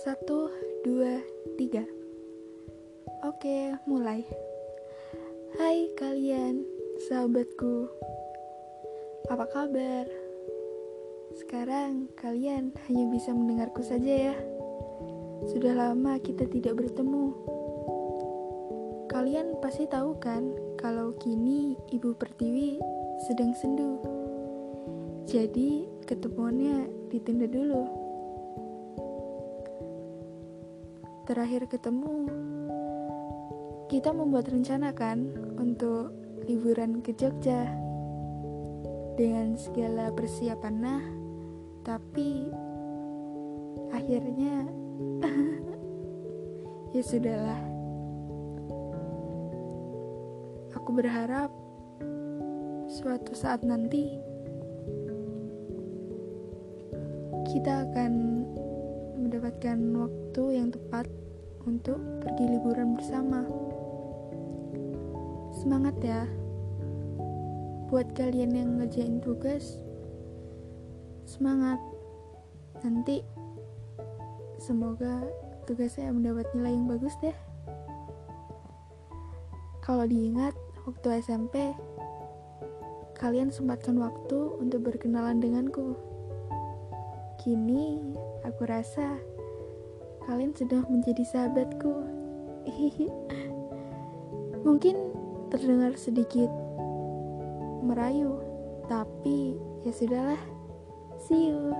Satu, dua, tiga. Oke, mulai. Hai kalian, sahabatku. Apa kabar? Sekarang kalian hanya bisa mendengarku saja ya. Sudah lama kita tidak bertemu. Kalian pasti tahu kan kalau kini Ibu Pertiwi sedang sendu. Jadi ketemuannya ditunda dulu. Terakhir ketemu kita membuat rencana kan untuk liburan ke Jogja. Dengan segala persiapan nah tapi akhirnya ya sudahlah. Aku berharap suatu saat nanti kita akan mendapatkan waktu yang tepat untuk pergi liburan bersama. Semangat ya. Buat kalian yang ngerjain tugas, semangat. Nanti semoga tugasnya mendapat nilai yang bagus deh. Kalau diingat waktu SMP, kalian sempatkan waktu untuk berkenalan denganku. Kini aku rasa kalian sudah menjadi sahabatku. Mungkin terdengar sedikit merayu, tapi ya sudahlah. See you.